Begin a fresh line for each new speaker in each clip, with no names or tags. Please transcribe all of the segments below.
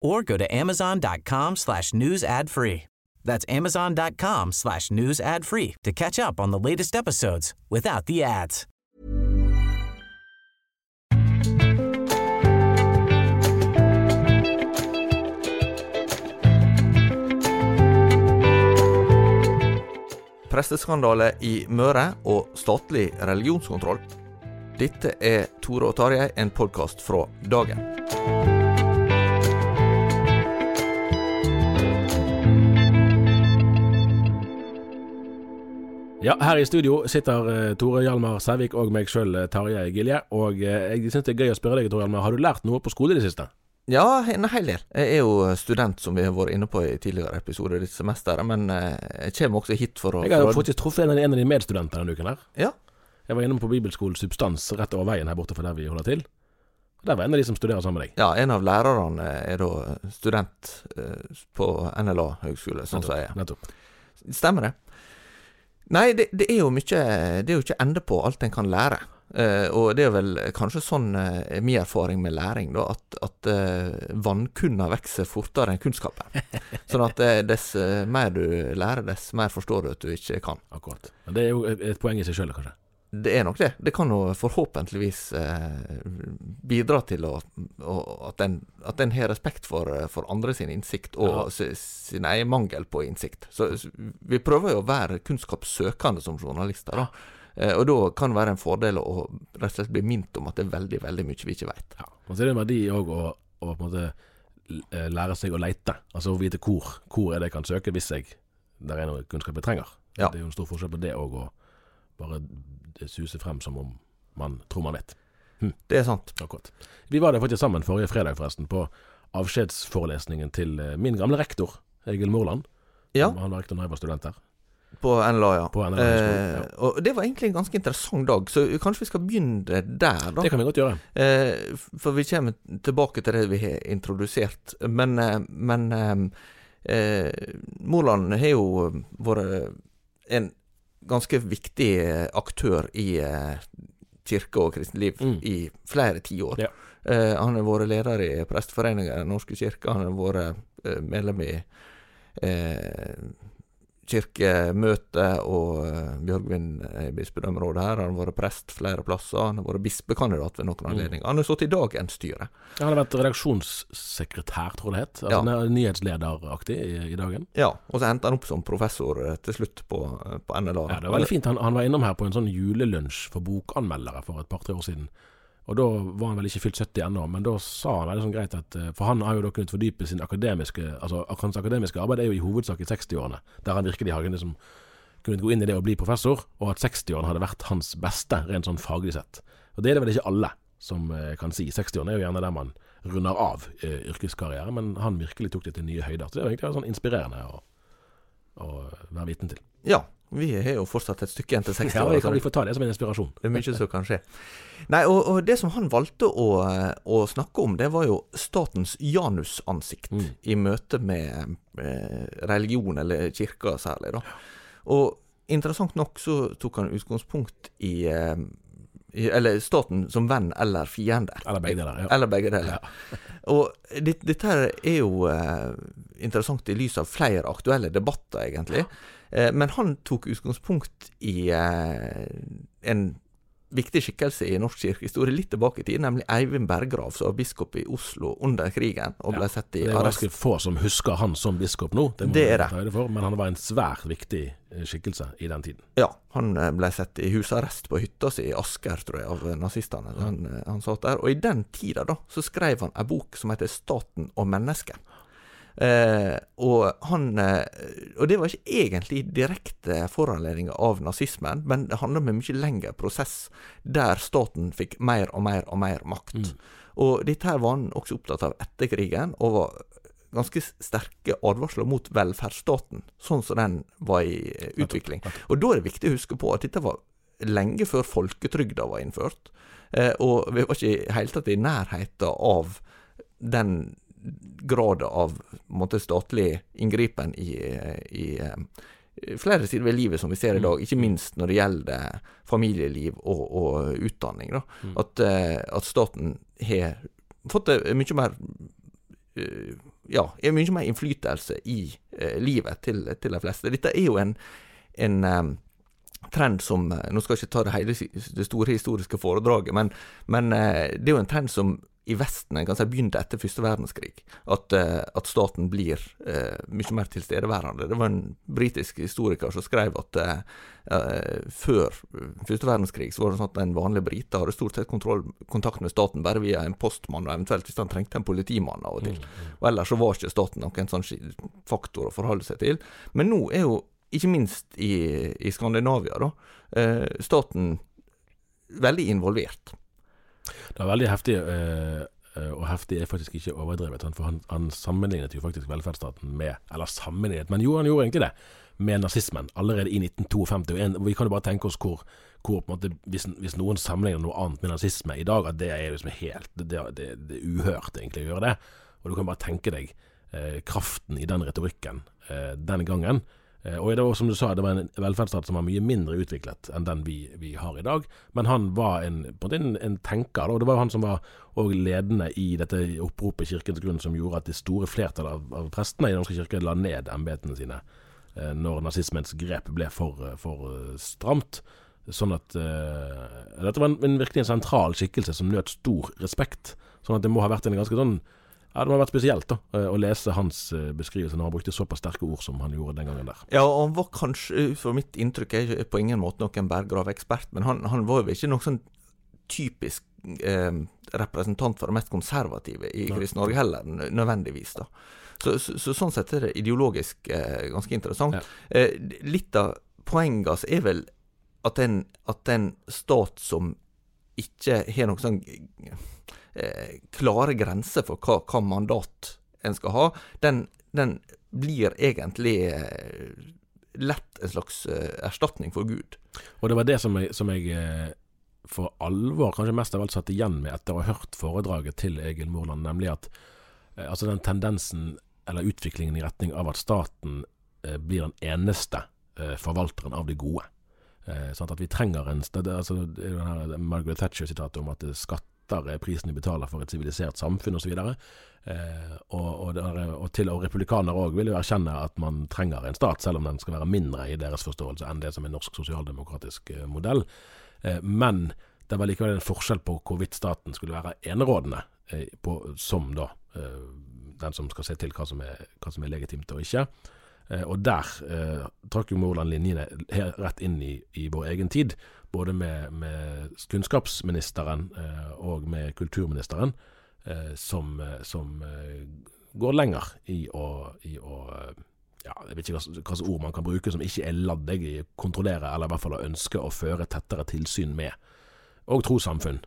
or go to amazon.com slash news ad free. That's amazon.com slash news ad free to catch up on the latest episodes without the ads.
Presteskandale i Møre og statlig religionskontroll. Dette er Tore og Tarjei, en podkast fra dagen.
Ja, her i studio sitter eh, Tore Hjalmar Sævik og meg sjøl, Tarjei Gilje. Og eh, jeg syns det er gøy å spørre deg, Tore Hjalmar, har du lært noe på skole i det siste?
Ja, en hel del. Jeg er jo student, som vi har vært inne på i tidligere episoder dette semesteret, men eh, jeg kommer også hit for å
Jeg har jo faktisk truffet en, en av dine medstudenter denne uken her.
Ja,
Jeg var innom på Bibelskolen Substans rett over veien her borte for der vi holder til. Og Der var en av de som studerer sammen med deg.
ja, en av lærerne er da student eh, på NLA høgskole, sånn som jeg er.
Nettopp.
Stemmer det. Nei, det, det er jo mye Det er jo ikke ende på alt en kan lære. Uh, og det er vel kanskje sånn uh, min erfaring med læring, da, at, at uh, vannkunna vokser fortere enn kunnskapen. sånn at dess mer du lærer, dess mer forstår du at du ikke kan.
Akkurat. Men det er jo et poeng i seg sjøl, kanskje.
Det er nok det. Det kan jo forhåpentligvis eh, bidra til å, å, at en at en har respekt for, for andre sin innsikt, og
Ja.
sin egen mangel på innsikt. Så så vi prøver jo å være kunnskapssøkende som journalister, da. Eh, og da kan det være en fordel å rett og slett bli minnet om at det er veldig, veldig mye vi ikke vet.
Ja. Og så er det en verdi òg å, å på en måte eh, lære seg å leite. Altså å vite hvor, hvor er det jeg kan søke hvis jeg der er noe kunnskap jeg trenger.
Ja.
Det er jo en stor forskjell på det òg, å bare suse frem som om man tror man vet.
Det er sant.
Akkurat. Vi var der faktisk sammen forrige fredag, forresten, på avskjedsforelesningen til eh, min gamle rektor, Egil Morland.
Ja,
Han var rektor da jeg var student her.
på NLA, ja.
På NLA
eh,
ja.
Og det var egentlig en ganske interessant dag, så kanskje vi skal begynne der, da.
Det kan vi godt gjøre.
Eh, for vi kommer tilbake til det vi har introdusert. Men, eh, men eh, eh, Moland har jo vært en ganske viktig eh, aktør i eh, kirke og kristent liv
Mm.
i flere tiår.
Ja.
Eh, han har vært leder i Presteforeningen i Den norske kirke. Han har vært medlem i eh, kirkemøtet og uh, Bjørgvin i bispedømmerådet her. Han har vært prest flere plasser. Han har vært bispekandidat ved noen
Mm.
anledninger. Han har sittet i dagens styre.
Han har vært redaksjonssekretær, tror jeg det het. Altså
Ja.
nyhetslederaktig i, i dagen.
Ja, og så endte han opp som professor eh, til slutt på, eh, på NLA.
Ja, det var veldig fint. Han, han var innom her på en sånn julelunsj for bokanmeldere for et par-tre år siden. Og da var han vel ikke fylt 70 ennå, men da sa han veldig sånn greit at eh, For han har jo da kunnet fordype sin akademiske Altså hans akademiske arbeid er jo i hovedsak i 60-årene, der han virkelig har liksom, kunnet gå inn i det og bli professor, og at 60-årene hadde vært hans beste, rent sånn faglig sett. Og det er det vel ikke alle som eh, kan si. 60-årene er jo gjerne der man runder av eh, yrkeskarriere, men han virkelig tok det til nye høyder. Så det er egentlig sånn inspirerende å, å være vitne til.
Ja, vi har jo fortsatt et stykke igjen til 60
Ja,
år.
vi,
så
kan, vi får ta det som en inspirasjon.
Det er mye som kan skje. Nei, og, og det som han valgte å, å snakke om, det var jo statens janusansikt
Mm.
i møte med eh, religion, eller kirka særlig, da. Og interessant nok så tok han utgangspunkt i, eh, Eller staten som venn eller fiende.
Eller begge deler. Ja.
Eller begge deler. Og det, dette her er jo eh, interessant i lys av flere aktuelle debatter, egentlig. Eh, men han tok utgangspunkt i eh, en viktig skikkelse i norsk kirkehistorie litt tilbake i tid, nemlig Eivind Berggrav, som var biskop i Oslo under krigen og ble satt i
Det er
arrest.
ganske få som husker han som biskop nå, det, må
Det er det.
høyde for, men han var en svært viktig eh, skikkelse i den tiden.
Ja, han eh, ble satt i husarrest på hytta si i Asker, tror jeg, av nazistene. Han, eh, han satt der. Og i den tida, da, så skrev han ei bok som heter 'Staten og mennesket'. Eh, og han eh, Og det var ikke egentlig direkte foranledning av nazismen, men det handla om en mye lengre prosess, der staten fikk mer og mer og mer makt. Og dette her var han også opptatt av etter krigen, og var ganske sterke advarsler mot velferdsstaten, sånn som den var i eh, utvikling. Og da er det viktig å huske på at dette var lenge før folketrygda var innført, eh, og vi var ikke i hele tatt i nærheten av den graden av måte, statlig inngripen i, i eh, flere sider ved livet som vi ser i dag, ikke minst når det gjelder familieliv og, og utdanning. Da. At, eh, at staten har fått mye mer eh, ja, mye mer innflytelse i eh, livet til, til de fleste. Dette er jo en, en eh, trend som eh, Nå skal jeg ikke ta det hele det store historiske foredraget, men, men eh, det er jo en trend som i Vesten en kan si begynte etter første verdenskrig. At, eh, at staten blir uh, mye mer tilstedeværende. Det var en britisk historiker som skrev at uh, før første verdenskrig så var det sånn at en vanlig brite hadde stort sett kontroll, kontakt med staten bare via en postmann, og eventuelt hvis han trengte en politimann av og til. Og ellers så var ikke staten noen sånn faktor å forholde seg til. Men nå er jo, ikke minst i, i Skandinavia, da, uh, staten veldig involvert.
Det var veldig heftig, eh, eh, og heftig er faktisk ikke overdrevet. For han, han sammenlignet jo faktisk velferdsstaten med Eller sammenlignet, men jo, han gjorde egentlig det. Med nazismen allerede i 1952. Og en- vi kan jo bare tenke oss hvor, hvor måte, hvis, hvis noen sammenligner noe annet med nazisme i dag, at det er liksom helt det, det, det er uhørt egentlig å gjøre det. Og du kan bare tenke deg eh, kraften i den retorikken eh, den gangen. Eh, Og det var som du sa, det var en velferdsstat som var mye mindre utviklet enn den vi, vi har i dag. Men han var en, en, en, en tenker. Og Det var han som var ledende i dette oppropet Kirkens grunn, som gjorde at det store flertallet av, av prestene i Den norske kirke la ned embetene sine eh, når nazismens grep ble for, eh, for stramt. Sånn at eh, Dette var en, en virkelig en sentral skikkelse som nøt stor respekt. Sånn at det må ha vært en ganske sånn ja, Det må ha vært spesielt da, eh, å lese hans eh, beskrivelse når han brukte såpass sterke ord som han gjorde den gangen der.
Ja, og han var kanskje, for mitt inntrykk, er på ingen måte noen berggravekspert, men han, han var jo ikke noen sånn typisk eh, representant for det mest konservative i Kristen-Norge heller, nødvendigvis. da. Så, så, så sånn sett er det ideologisk eh, ganske interessant.
Ja.
Eh, litt av poenget hans er vel at en, at en stat som ikke har noen sånn eh, klare grenser for hva, hva mandat en skal ha, den, den blir egentlig eh, lett en slags eh, erstatning for Gud.
Og det var det som jeg, som jeg for alvor kanskje mest av alt satt igjen med etter å ha hørt foredraget til Egil Morland, nemlig at altså den tendensen eller utviklingen i retning av at staten blir den eneste forvalteren av det gode. Sant? At vi trenger en altså, Margaret Thatcher-sitatet om at eh, skatter er prisen vi betaler for et sivilisert samfunn osv. Eh, og, og, og, til, og republikanere òg vil jo erkjenne at man trenger en stat, selv om den skal være mindre i deres forståelse enn det som er norsk sosialdemokratisk eh, modell. Eh, men det var likevel en forskjell på hvorvidt staten skulle være enerådende, eh, på, som da eh, den som skal se til hva som er, hva som er legitimt og ikke. Eh, og der eh, trakk jo Moland linjene rett inn i, i vår egen tid, både med, med kunnskapsministeren eh, og med kulturministeren, som, som går lenger i å, i å ja, jeg vet ikke hva slags ord man kan bruke som ikke er ladd jeg i kontrollere, eller i hvert fall å ønske å føre tettere tilsyn med, og trossamfunn,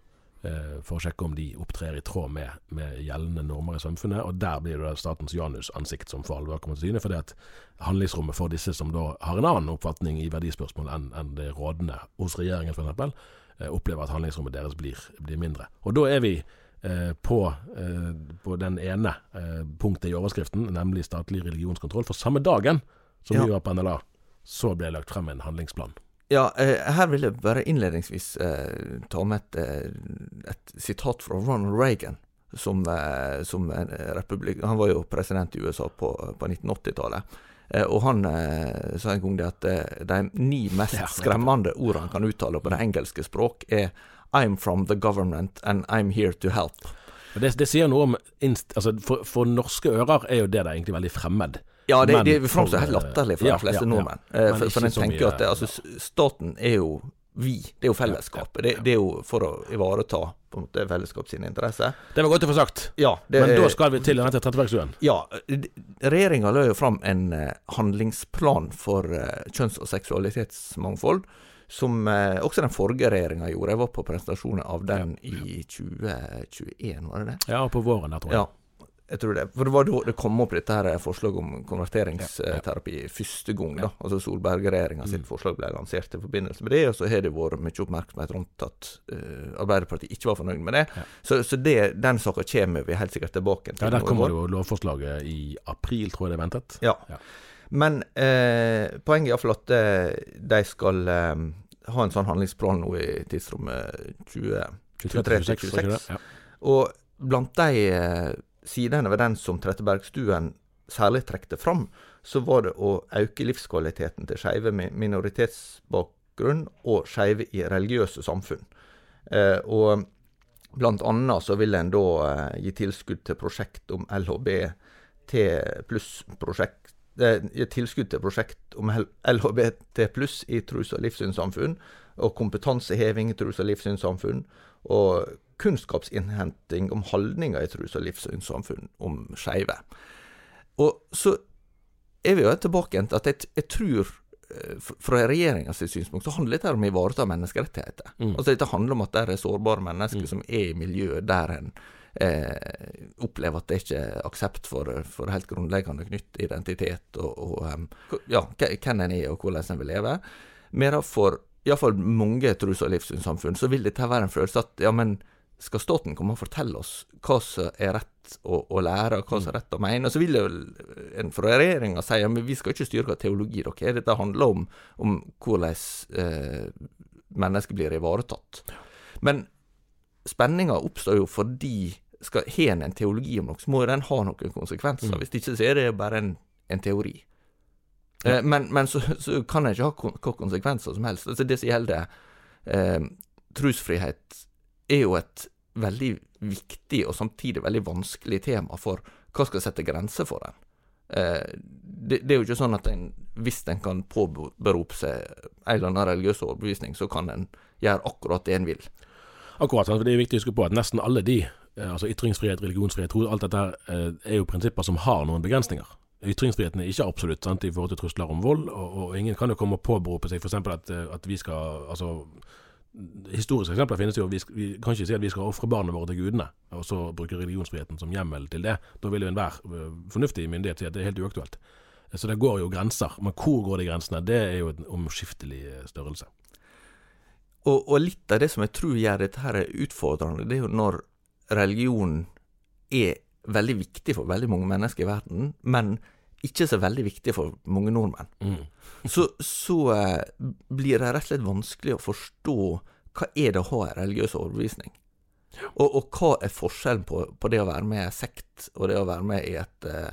for å sjekke om de opptrer i tråd med, med gjeldende normer i samfunnet. Og der blir det statens Janus-ansikt som for alvor kommer til syne, fordi at handlingsrommet for disse som da har en annen oppfatning i verdispørsmål enn enn det rådende hos regjeringen f.eks., eh, opplever at handlingsrommet deres blir, blir mindre. Og da er vi eh, på, eh, på den ene eh, punktet i overskriften, nemlig statlig religionskontroll. For samme dagen som
Ja.
vi var på NLA, så ble det lagt frem en handlingsplan.
Ja, eh, her vil jeg bare innledningsvis eh, ta med et, eh, et sitat fra Ronald Reagan. Som, eh, som en republik... Han var jo president i USA på, på 1980-tallet. Eh, og han eh, sa en gang det at eh, de ni mest skremmende ordene han kan uttale på det engelske språk, er I'm from the government and I'm here to help.
Det, det sier noe om inst, altså for, for norske ører er jo det der egentlig veldig fremmed.
Ja, det, det framstår helt latterlig for
ja,
de fleste nordmenn. Eh, For, for
den
tenker
mye,
at det, altså, staten er jo vi. Det er jo fellesskapet. Det, det er jo for å ivareta på en måte fellesskap sine interesser.
Det var godt å få sagt.
Ja, det,
Men da skal vi til denne Trettebergstuen.
Ja, regjeringa la jo fram en eh, handlingsplan for eh, kjønns- og seksualitetsmangfold, som også den forrige regjeringa gjorde. Jeg var på presentasjonen av den i 2021, var det det?
Ja, på våren jeg tror jeg.
Ja, jeg tror det. For det var da det kom opp dette her forslaget om konverteringsterapi første gang. da. Altså Solberg-regjeringa sitt forslag ble lansert i forbindelse med det, og så har det vært mye oppmerksomhet rundt at uh, Arbeiderpartiet ikke var fornøyd med det.
Ja.
Så, så det, den saka kommer vi helt sikkert tilbake til.
Ja, Der kommer jo lovforslaget i april, tror jeg det er ventet.
Ja.
Ja.
Men eh, poenget er iallfall at eh, de skal eh, ha en sånn handlingsplan nå i tidsrommet 20...
23 til 26, tror jeg det? Ja.
Og blant de eh, sidene ved den som Trettebergstuen særlig trekte fram, så var det å øke livskvaliteten til skeive med minoritetsbakgrunn og skeive i religiøse samfunn. Eh, og blant annet så vil en da eh, gi tilskudd til prosjekt om LHBT pluss-prosjekt eh, gi tilskudd til prosjekt om LHBT pluss i tros- og livssynssamfunn, og kompetanseheving i tros- og livssynssamfunn, og kunnskapsinnhenting om holdninger i trus- og livssynssamfunn om skeive. Og så er vi jo tilbake igjen til at jeg, jeg tror eh, fra regjeringas synspunkt så handler dette om å ivareta menneskerettigheter.
Mm.
Altså Dette handler om at det er sårbare mennesker
Mm.
som er i miljøet der en eh, opplever at det ikke er aksept for, for helt grunnleggende knytt identitet og, og ja, hvem en er og hvordan en vil leve. Mer for iallfall mange trus- og livssynssamfunn så vil dette være en følelse at ja, men skal staten komme og fortelle oss hva som er rett å, å lære, og hva som er rett å mene? Og så vil jo en fra regjeringa si ja, men vi skal ikke styre hva teologi dere er. Dette handler om, om hvordan eh, mennesker blir ivaretatt. Men spenninga oppstår jo fordi skal har en en teologi om noe, så må den ha noen konsekvenser.
Mm.
Hvis ikke så er det bare en, en teori. Eh, men men så, så kan en ikke ha kon konsekvenser som helst. Altså Det som gjelder eh, trosfrihet, er jo et veldig viktig og samtidig veldig vanskelig tema for hva skal sette grenser for den. Eh, det, det er jo ikke sånn at en, hvis en kan påberope seg en eller annen religiøs overbevisning, så kan en gjøre akkurat det en vil.
Akkurat, for det er viktig å huske på at nesten alle de, eh, altså ytringsfrihet, religionsfrihet, tro, alt dette her, eh, er jo prinsipper som har noen begrensninger. Ytringsfriheten er ikke absolutt sant, i forhold til trusler om vold, og, og ingen kan jo komme og påberope seg f.eks. At, at vi skal altså Historiske eksempler finnes jo. Vi, vi kan ikke si at vi skal ofre barna våre til gudene, og så bruke religionsfriheten som hjemmel til det. Da vil jo enhver eh, fornuftig myndighet si at det er helt uaktuelt. Så det går jo grenser. Men hvor går de grensene? Det er jo en omskiftelig eh, størrelse.
Og, og litt av det som jeg tror gjør dette her utfordrende, det er jo når religionen er veldig viktig for veldig mange mennesker i verden, men ikke så veldig viktig for mange nordmenn.
Mm.
Så, så eh, blir det rett og slett vanskelig å forstå hva er det å ha en religiøs overbevisning. Og, og hva er forskjellen på, på det å være med i sekt og det å være med i et eh,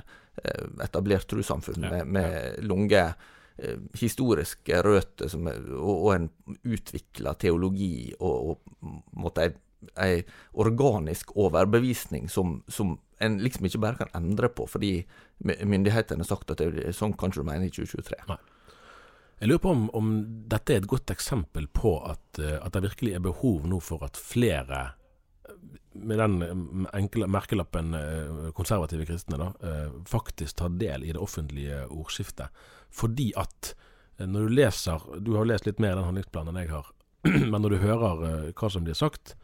etablert trossamfunn
Ja,
med, med lange eh, historiske røtter som er, og, og en utvikla teologi og, og måtte, ei, ei organisk overbevisning som, som en liksom ikke bare kan endre på fordi myndighetene sagt at det, sånn kan ikke du mene i 2023.
Jeg lurer på om, om dette er et godt eksempel på at, eh, at det virkelig er behov nå for at flere, med den eh, enkle merkelappen eh, konservative kristne, da, faktisk tar del i det offentlige ordskiftet. Fordi at når du leser Du har lest litt mer i den handlingsplanen enn jeg har. Men når du hører hva som blir sagt,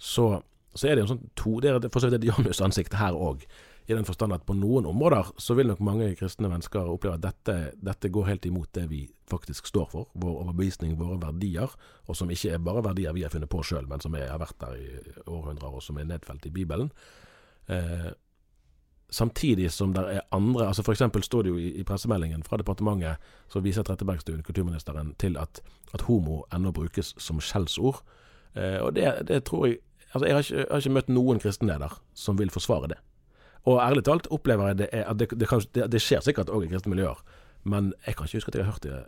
så, så er det en sånn to Det er for så vidt et Janus ansikt her òg. I den forstand at på noen områder så vil nok mange kristne mennesker oppleve at dette, dette går helt imot det vi faktisk står for. Vår overbevisning, våre verdier. Og som ikke er bare verdier vi har funnet på sjøl, men som er, har vært der i århundrer, og som er nedfelt i Bibelen. Eh, samtidig som det er andre altså eksempel står det jo i, i pressemeldingen fra departementet, så viser Trettebergstuen, kulturministeren, til at, at homo ennå brukes som skjellsord. Eh, og det, det, tror jeg Altså, jeg har, ikke, jeg har ikke møtt noen kristenleder som vil forsvare det. Og ærlig talt opplever jeg det, at det, det, kan, det, det skjer sikkert òg i kristne miljøer, men jeg kan ikke huske at jeg har hørt det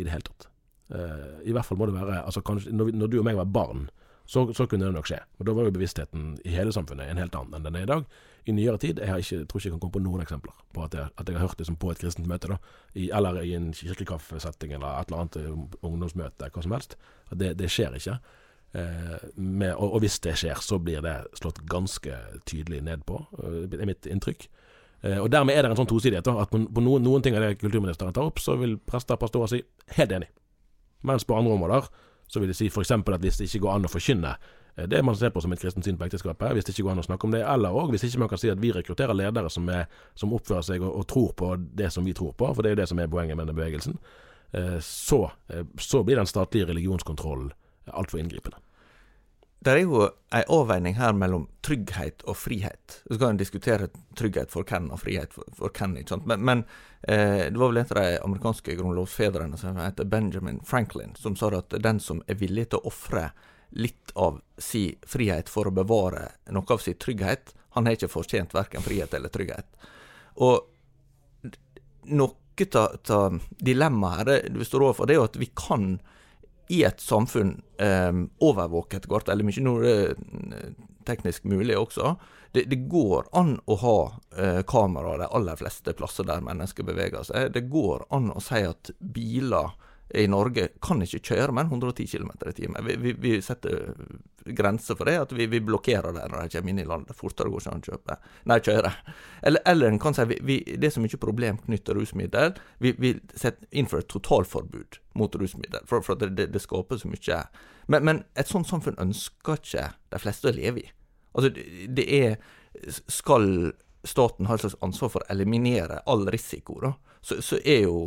i det hele tatt. Uh, I hvert fall må det være altså kanskje, når, når, du og meg var barn, så, så, kunne det nok skje. Og Da var jo bevisstheten i hele samfunnet en helt annen enn den er i dag. I nyere tid jeg, ikke, tror ikke jeg kan komme på noen eksempler på at jeg, at jeg har hørt det som på et kristent møte, da, I, eller i en kirkekaffesetting eller et eller annet eh, ungdomsmøte, hva som helst. Det, det skjer ikke. Eh, med, og, og, hvis det skjer, så blir det slått ganske tydelig ned på, eh, er mitt inntrykk. Eh, og Dermed er det en sånn tosidighet. at på noen, noen, ting av det kulturministeren tar opp, så vil prester og pastorer si helt enig. Mens på andre områder så vil de si f.eks. at hvis det ikke går an å forkynne det man ser på som et kristent syn på ekteskapet, hvis det ikke går an å snakke om det, eller òg hvis ikke man kan si at vi rekrutterer ledere som, er, som oppfører seg og, og, tror på det som vi tror på, for det er jo det som er poenget med denne bevegelsen, så, så blir den statlige religionskontrollen altfor inngripende.
Det er jo ei avveining her mellom trygghet og frihet. Så kan en diskutere trygghet for hvem og frihet for, for hvem. ikke sant? Men, men eh, det var vel en av de amerikanske grunnlovsfedrene som heter Benjamin Franklin, som sa at den som er villig til å ofre litt av si frihet for å bevare noe av sin trygghet, han har ikke fortjent verken frihet eller trygghet. Og noe av dilemmaet her vi står overfor, det er jo at vi kan i et samfunn eh, overvåket hvert, eller mye nå er det teknisk mulig også. Det, det går an å ha eh, kamera de aller fleste plasser der mennesker beveger seg. Det går an å si at biler i Norge kan ikke kjøre enn 110 km i timen. Vi, vi, vi, setter grenser for det, at vi, vi blokkerer det når de kommer inn i landet. Fortere går ikke an å. Nei, kjøre. Eller, eller en kan si vi, det er så mye problem knyttet til rusmiddel. Vi, vi innfører et totalforbud mot rusmiddel, for, for det, det, det, skaper så mye. Men, men, et sånt samfunn ønsker ikke de fleste å leve i. Altså, det er Skal staten ha et slags ansvar for å eliminere all risiko, da, så, så er jo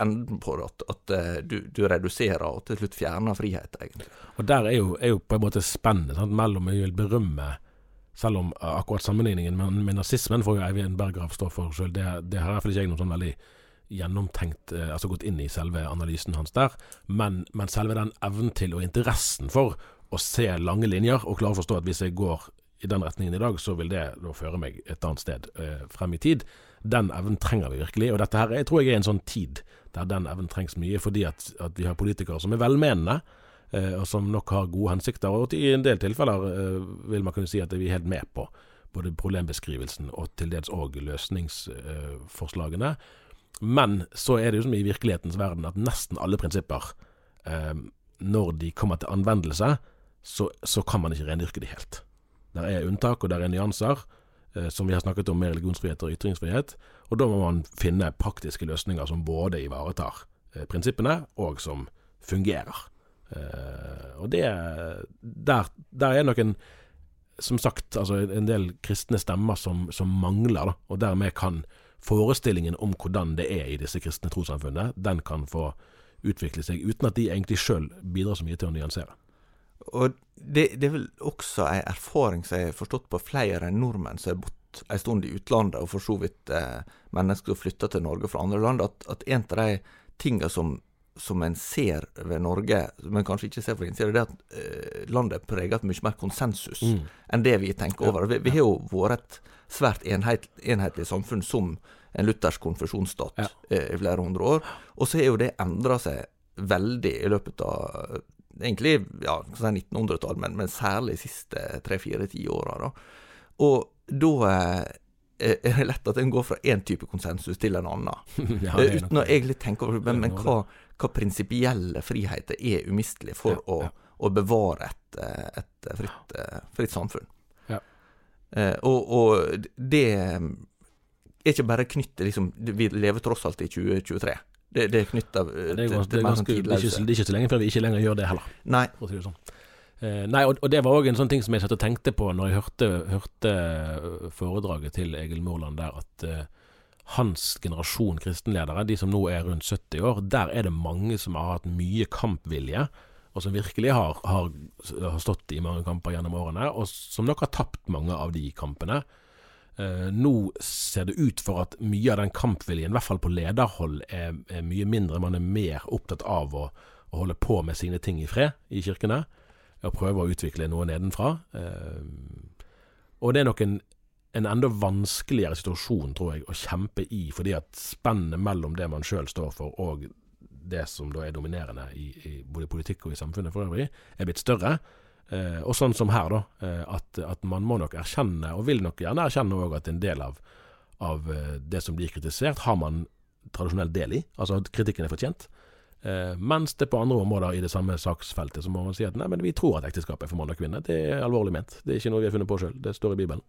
enden på det, at, at eh, du, du, reduserer og til slutt fjerner frihet, egentlig.
Og Der er jo, er jo på en måte spennet mellom jeg vil berømme selv om akkurat sammenligningen med, med nazismen får jo Eivind Berggrav stå for selv, det, det har i hvert fall ikke jeg noe sånn veldig gjennomtenkt eh, Altså gått inn i selve analysen hans der. Men, men, selve den evnen til og interessen for å se lange linjer og klare å forstå at hvis jeg går i den retningen i dag, så vil det da føre meg et annet sted eh, frem i tid. Den evnen trenger vi virkelig. Og dette her jeg tror jeg er en sånn tid der den evnen trengs mye, fordi at, at vi har politikere som er velmenende. Eh, og som nok har gode hensikter. Og i en del tilfeller eh, vil man kunne si at vi er helt med på både problembeskrivelsen og til dels òg løsningsforslagene. Men så er det jo som i virkelighetens verden at nesten alle prinsipper, eh, når de kommer til anvendelse, så, så kan man ikke rendyrke de helt. Der er unntak, og der er nyanser, som vi har snakket om med religionsfrihet og ytringsfrihet. Og da må man finne praktiske løsninger som både ivaretar eh, prinsippene, og som fungerer. Eh, og det der, der er nok en som sagt, altså en del kristne stemmer som, som mangler, da, og dermed kan forestillingen om hvordan det er i disse kristne trossamfunnene, den kan få utvikle seg uten at de egentlig sjøl bidrar så mye til å nyansere.
Og det, det, er vel også ei erfaring som jeg har forstått på flere nordmenn som har bodd ei stund i utlandet, og for så vidt eh, mennesker som flytter til Norge fra andre land, at, at en av de tingene som, som en ser ved Norge, men kanskje ikke ser fra innsida, det er at eh, landet er preget av mye mer konsensus mm. enn det vi tenker over. Vi, vi har jo vært et svært enhet, enhetlig samfunn som en luthersk konfesjonsstat ja. eh, i flere hundre år. Og så har jo det endra seg veldig i løpet av egentlig ja, 1900-tallet, men, men, særlig de siste tre-fire tiåra. Og da eh, er det lett at en går fra én type konsensus til en annen. ja, eh, uten å egentlig tenke over Men, men hva, hva prinsipielle friheter er umistelige for ja, å, å, bevare et, eh, et fritt, fritt, samfunn? Ja. Og, og, det er ikke bare knyttet liksom, Vi lever tross alt i 2023. Det, det er knytta til,
det, er, det, ganske, det, er ikke, det er ikke så lenge før vi ikke lenger gjør det heller.
Nei.
Det sånn. eh, nei, og, og, det var òg en sånn ting som jeg satt og tenkte på når jeg hørte, hørte foredraget til Egil Morland der, at eh, hans generasjon kristenledere, de som nå er rundt 70 år, der er det mange som har hatt mye kampvilje, og som virkelig har, har, har stått i mange kamper gjennom årene, og som nok har tapt mange av de kampene. Eh, nå ser det ut for at mye av den kampviljen, i hvert fall på lederhold, er, er mye mindre. Man er mer opptatt av å, å, holde på med sine ting i fred i kirkene. Og prøve å utvikle noe nedenfra. Uh, og det er nok en, en enda vanskeligere situasjon, tror jeg, å kjempe i, fordi at spennet mellom det man sjøl står for, og det som da er dominerende i, i både politikk og i samfunnet for øvrig, er blitt større. Eh, og sånn som her, da, eh, at, at, man må nok erkjenne, og vil nok gjerne erkjenne òg, at en del av, av, eh, det som blir kritisert, har man tradisjonelt del i. Altså at kritikken er fortjent. Eh, mens det på andre områder i det samme saksfeltet så må man si at nei, men vi tror at ekteskapet er for mann og kvinne. Det er alvorlig ment. Det er ikke noe vi har funnet på sjøl. Det står i Bibelen.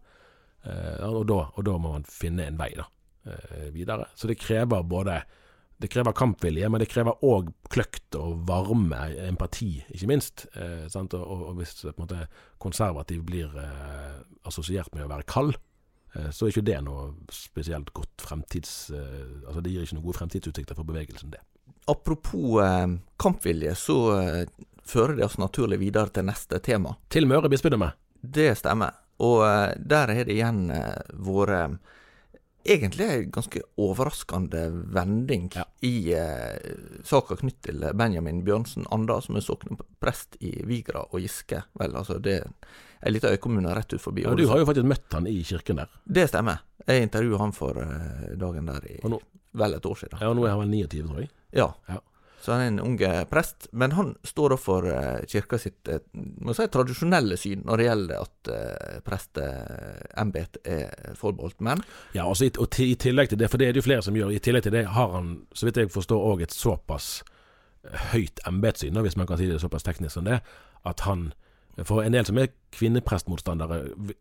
Eh, og, da, og, da, må man finne en vei da, eh, videre. Så det krever både det krever kampvilje, men det krever òg kløkt og varme, empati, ikke minst. Eh, og, og, hvis måte konservativ blir eh, assosiert med å være kald, eh, så er ikke det noe spesielt godt fremtids... Eh, altså Det gir ikke noen gode fremtidsutsikter for bevegelsen, det.
Apropos eh, kampvilje, så fører det oss naturlig videre til neste tema.
Til Møre bispedømme.
Det stemmer. Og der har det igjen vært egentlig en ganske overraskende vending ja. i eh, saka knytt til Benjamin Bjørnsen Anda, som er sokneprest i Vigra og Giske. Vel, altså det er en liten øykommune rett ut forbi.
Ja, Du har jo faktisk møtt han i kirken der.
Det stemmer. Jeg intervjuet han for eh, dagen der i nå, vel et år siden.
Ja, og nå er han vel 29, tror jeg.
Ja. ja. Så han er en unge prest. Men han står da for uh, kirka sitt uh, må si, tradisjonelle syn når det gjelder at uh, presteembetet er forbeholdt menn.
Ja, altså, og i tillegg til det, for det er det jo flere som gjør, i tillegg til det har han, så vidt jeg forstår, òg et såpass høyt embetssyn, hvis man kan si det såpass teknisk som det, at han for en del som er kvinneprestmotstandere,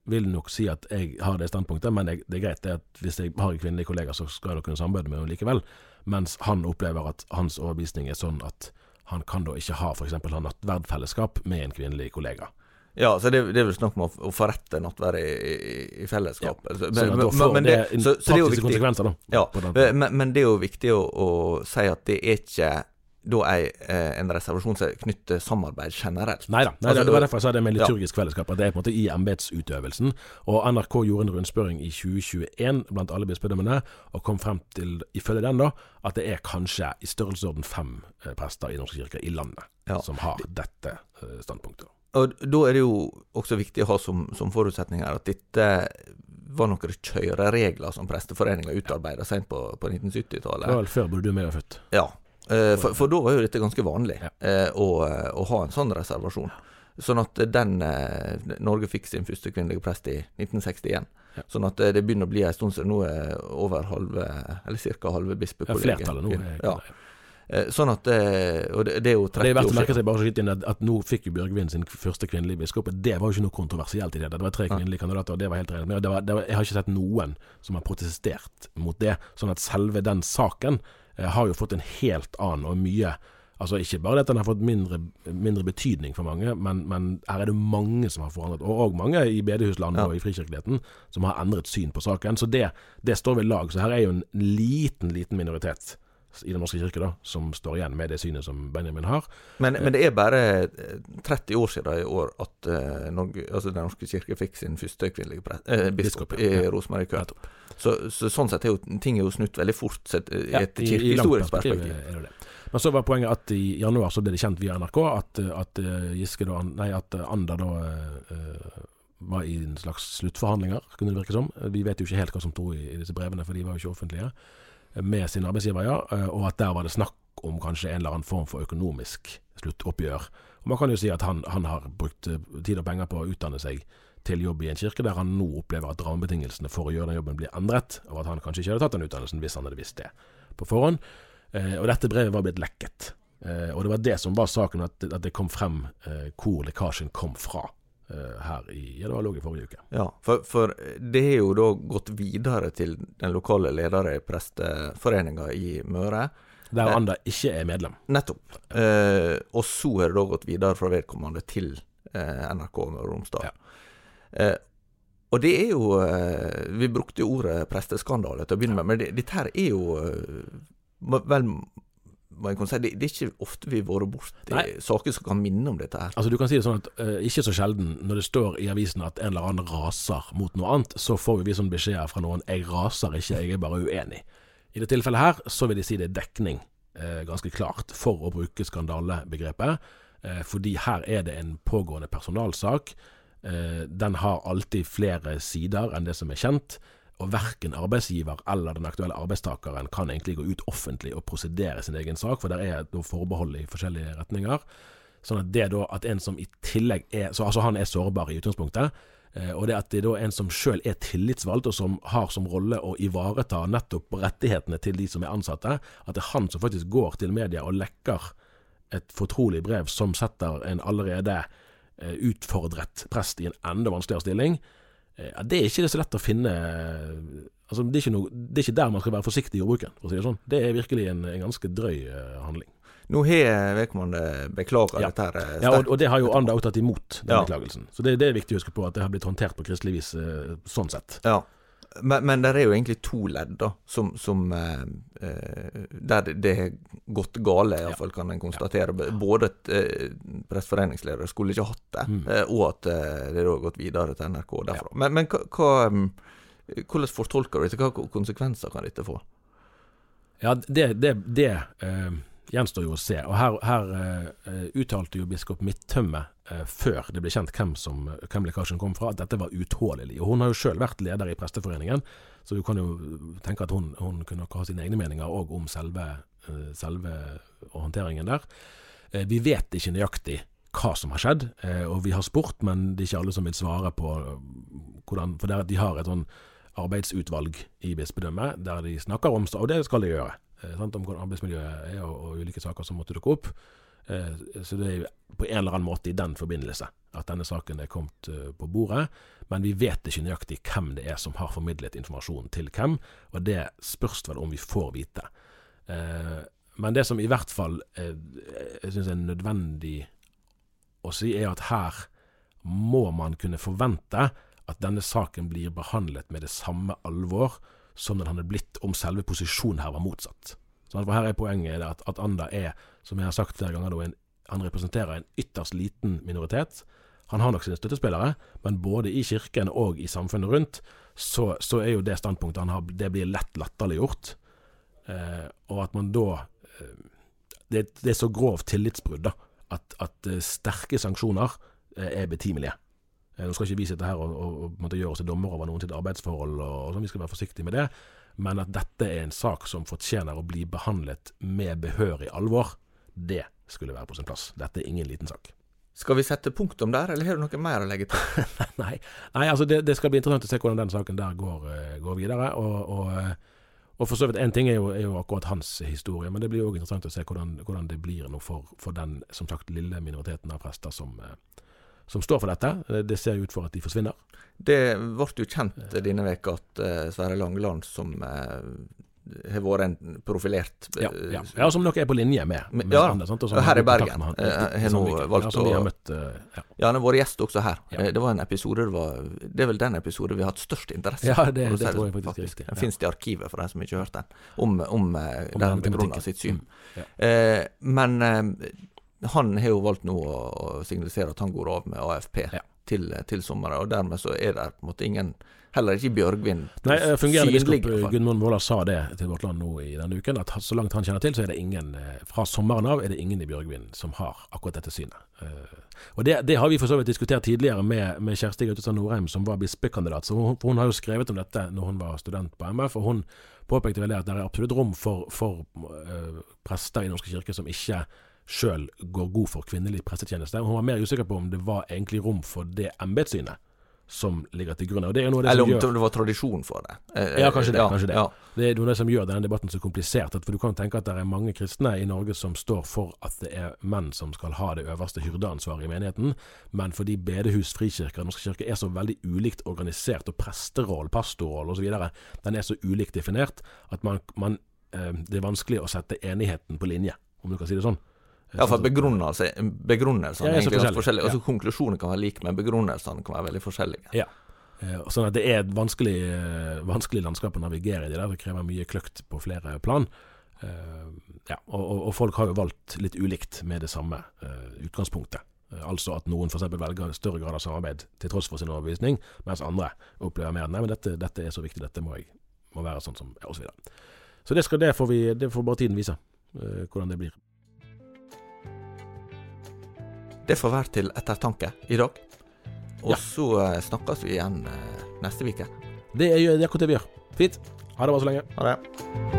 vil nok si at jeg har det standpunktet, men det er greit det at hvis jeg har en kvinnelig kollega, så skal jeg kunne samarbeide med henne likevel mens han opplever at hans overbevisning er sånn at han kan da ikke ha f.eks. ha nattverdfellesskap med en kvinnelig kollega.
Ja, så det, det er vel snakk om å, å forrette nattverd i, i, i fellesskap. Ja,
men, men, men, det, så, så det er jo viktig, da,
ja, men, men, det er jo viktig å, å si at det er ikke da ei, eh, en reservasjon som knytter samarbeid generelt.
Neida, da, altså, det var derfor jeg sa det med liturgisk ja. fellesskap. At det er på en måte i embetsutøvelsen. Og NRK gjorde en rundspørring i 2021 blant alle bispedømmene, og kom frem til, ifølge den, da, at det er kanskje i størrelsesorden fem eh, prester i Norske kirke i landet ja. som har dette eh, standpunktet.
Og Da er det jo også viktig å ha som, som forutsetning her at dette var noen kjøreregler som Presteforeninga utarbeida sent på, på 1970-tallet. Det
var vel før du med var født.
Ja, for, for, da var jo dette ganske vanlig, ja. Eh, å, å, ha en sånn reservasjon. Sånn at den eh, Norge fikk sin første kvinnelige prest i 1961. Ja. Sånn at det begynner å bli en stund siden nå er over halve, eller ca. halve bispekollegiet.
Ja, flertallet nå.
Ja. Sånn at Og det, det er jo 30 år
siden. Det er verdt å merke seg bare så inn at, at nå fikk jo Bjørgvin sin første kvinnelige biskop. Det var jo ikke noe kontroversielt i det. Det var tre kvinnelige kandidater, og det var helt rent. Jeg har ikke sett noen som har protestert mot det. Sånn at selve den saken Eh, har jo fått en helt annen og mye Altså Ikke bare at den har fått mindre, mindre betydning for mange, men, men, her er det mange som har forandret, og, og mange i bedehuslandet ja. og i frikirkeligheten, som har endret syn på saken. Så det, det står ved lag. Så her er jo en liten, liten minoritet i Den norske kirke da, som står igjen med det synet som Benjamin har.
Men, men det er bare 30 eh, år siden i år at uh, Norge, altså Den norske kirke fikk sin første kvinnelige pre, eh, biskop, biskop ja. i Rosmarie så, så, sånn sett er jo ting er jo snutt veldig fort sett, i et kirkehistorisk perspektiv. Er det det.
Men så var poenget at i januar så ble det kjent via NRK at, at eh, Giske da, nei, at Anda da uh, var i en slags sluttforhandlinger, kunne det virke som. Vi vet jo ikke helt hva som sto i, i disse brevene, for de var jo ikke offentlige. Med sin arbeidsgiver, ja. Og at der var det snakk om kanskje en eller annen form for økonomisk sluttoppgjør. Og Man kan jo si at han, han har brukt tid og penger på å utdanne seg til jobb i en kirke, der han nå opplever at rammebetingelsene for å gjøre den jobben blir endret, og at han kanskje ikke hadde tatt den utdannelsen hvis han hadde visst det på forhånd. Eh, og dette brevet var blitt lekket. Eh, og det var det som var saken, at, det kom frem eh, hvor lekkasjen kom fra. Eh, her i Ja, det var lå i forrige uke.
Ja, for, for, det har jo da gått videre til den lokale lederen i Presteforeninga i Møre.
Der Anda ikke er medlem.
Nettopp. Eh, og så har det da gått videre fra vedkommende til eh, NRK Møre og Romsdal. Ja. Eh, og det er jo eh, Vi brukte jo ordet presteskandale til å begynne med, men det, dette her er jo eh, vel må jeg kunne si, det, det er ikke ofte vi har vært borti saker som kan minne om dette her.
Altså Du kan si det sånn at uh, ikke så sjelden når det står i avisen at en eller annen raser mot noe annet, så får vi sånn beskjeder fra noen 'jeg raser ikke, jeg er bare uenig'. I det tilfellet her så vil de si det er dekning, uh, ganske klart, for å bruke skandalebegrepet. Uh, fordi her er det en pågående personalsak. Den har alltid flere sider enn det som er kjent. Og verken arbeidsgiver eller den aktuelle arbeidstakeren kan egentlig gå ut offentlig og prosedere sin egen sak, for der er da forbehold i forskjellige retninger. Sånn at det da at en som i tillegg er Så altså han er sårbar i utgangspunktet. Eh, og det at det da er en som sjøl er tillitsvalgt, og som har som rolle å ivareta nettopp rettighetene til de som er ansatte, at det er han som faktisk går til media og lekker et fortrolig brev som setter en allerede eh, utfordret prest i en enda vanskeligere stilling, det er ikke så lett å finne eh, altså, det, er ikke noe, det er ikke der man skal være forsiktig i ordbruken, for å si det sånn. Det er virkelig en, en ganske drøy eh, handling.
Nå har vedkommende beklaga
Ja.
dette her eh,
Ja, og, og det har jo Anda også tatt imot, den
Ja.
beklagelsen. Så det, det er viktig å huske på at det har blitt håndtert på kristelig vis eh, sånn sett.
Ja. Men, men det er jo egentlig to ledd, da, som, som eh, eh, Der det- har gått gale, iallfall kan en konstatere. Både at eh, presteforeningsledere skulle ikke hatt det,
Mm.
eh, og at eh, det har gått videre til NRK derfra. Men, men hva, hva mm, hvordan fortolker du dette? Hva konsekvenser kan dette få?
Ja, det, det, det eh, gjenstår jo å se. Og her, her uh, uttalte jo biskop Midtømme uh, før det ble kjent hvem, som, hvem lekkasjen kom fra, at dette var utålelig. Og hun har jo sjøl vært leder i Presteforeningen, så du kan jo tenke at hun, hun kunne ha sine egne meninger òg om selve, uh, selve håndteringen der. Vi vet ikke nøyaktig hva som har skjedd, og vi har spurt, men det er ikke alle som vil svare på hvordan For der, de har et sånn arbeidsutvalg i bispedømmet der de snakker om Og det skal de gjøre. Eh, sant, om hvordan arbeidsmiljøet er, og, og ulike saker som måtte dukke opp. Eh, så det er på en eller annen måte i den forbindelse at denne saken er kommet eh, på bordet. Men vi vet ikke nøyaktig hvem det er som har formidlet informasjon til hvem, og det spørs vel om vi får vite. Men det som i hvert fall jeg syns er nødvendig å si, er at her må man kunne forvente at denne saken blir behandlet med det samme alvor som den hadde blitt om selve posisjonen her var motsatt. For her er poenget at, at Anda er, som jeg har sagt flere ganger, en, han representerer en ytterst liten minoritet. Han har nok sine støttespillere, men både i kirken og i samfunnet rundt, så, så er jo det standpunktet han har, det blir lett latterliggjort. Eh, og at man da eh, det, det er så grovt tillitsbrudd da, at, at eh, sterke sanksjoner eh, er betimelige. Eh, Nå skal ikke vi sitte her og, og, og gjøre oss til dommer over noen sitt arbeidsforhold, og, og sånn, vi skal være forsiktige med det. Men at dette er en sak som fortjener å bli behandlet med behørig alvor, det skulle være på sin plass. Dette er ingen liten sak.
Skal vi sette punktum der, eller har du noe mer å legge til?
Nei, Nei altså det, det skal bli interessant å se hvordan den saken der går, eh, går videre. Og, og, eh, og for så vidt én ting er jo, er jo akkurat hans historie, men det blir jo interessant å se hvordan, hvordan det blir nå for, for den som sagt lille minoriteten av prester som, som står for dette. Eh, Det ser jo ut for at de forsvinner.
Det ble jo kjent denne veka at eh, Sverre Langeland, som eh, har vært en profilert
Ja, ja. ja som dere er på linje med, med
ja,
andre? Og
og her i Bergen, har nå valgt å-
ja.
Han har vært gjest også her.
Ja.
Det var en episode det, var, det er vel den episode vi har hatt størst interesse
Ja, det- det,
det
tror jeg faktisk faktisk. riktig,
Den finnes i arkivet, for de som ikke har hørt den, om, om,
Om den begrunna
sitt syn.
Mm.
Eh, men eh, han har jo valgt nå å signalisere at han går av med AFP
Ja.
til, til sommeren, og dermed så er det på en måte ingen Heller ikke Bjørgvin
Nei, eh, fungerende biskop Gunvor Våler sa det til Vårt Land nå i denne uken, at så langt han kjenner til, så er det ingen eh, fra sommeren av er det ingen i Bjørgvin som har akkurat dette synet. Eh, Og det, det har vi for så vidt diskutert tidligere med, med Kjersti Gautestad Norheim, som var bispekandidat. Så hun, hun har jo skrevet om dette når hun var student på MF, og hun påpekte vel det at det er absolutt rom for, for uh, prester i Norske kirke som ikke sjøl går god for kvinnelig prestetjeneste. Hun var mer usikker på om det var egentlig rom for det embetssynet som ligger til grunn. Er
Eller om
gjør
det var tradisjon for det. Eh,
Ja, kanskje det, kanskje det.
Ja.
Det er noe som gjør denne debatten så komplisert. For Du kan tenke at det er mange kristne i Norge som står for at det er menn som skal ha det øverste hyrdeansvaret i menigheten, men fordi bedehus, frikirker og Norske kirker er så veldig ulikt organisert, og presteroll, pastorroll osv., den er så ulikt definert at man, man, eh, det er vanskelig å sette enigheten på linje, om du kan si det sånn.
Ja, for begrunnelse, begrunnelsene er egentlig ganske
forskjellige.
forskjellige. Altså Konklusjonen kan være lik, men begrunnelsene kan være veldig forskjellige.
Ja. Eh, Sånn at det er et vanskelig, eh, vanskelig landskap å navigere i det der. Det krever mye kløkt på flere plan. Eh, ja, og, og, folk har jo valgt litt ulikt med det samme utgangspunktet. Altså at noen f.eks. velger større grad av samarbeid til tross for sin overbevisning, mens andre opplever mer nei, men dette, dette er så viktig, dette må, jeg, må være sånn som og Så, videre. så det, skal, det, får vi, det får bare tiden vise, hvordan det blir.
Det får være til ettertanke i dag. Og
Ja.
så eh, snakkes vi igjen eh, neste uke.
Det er, akkurat det vi gjør. Fint. Ha det bare så lenge.
Ha det.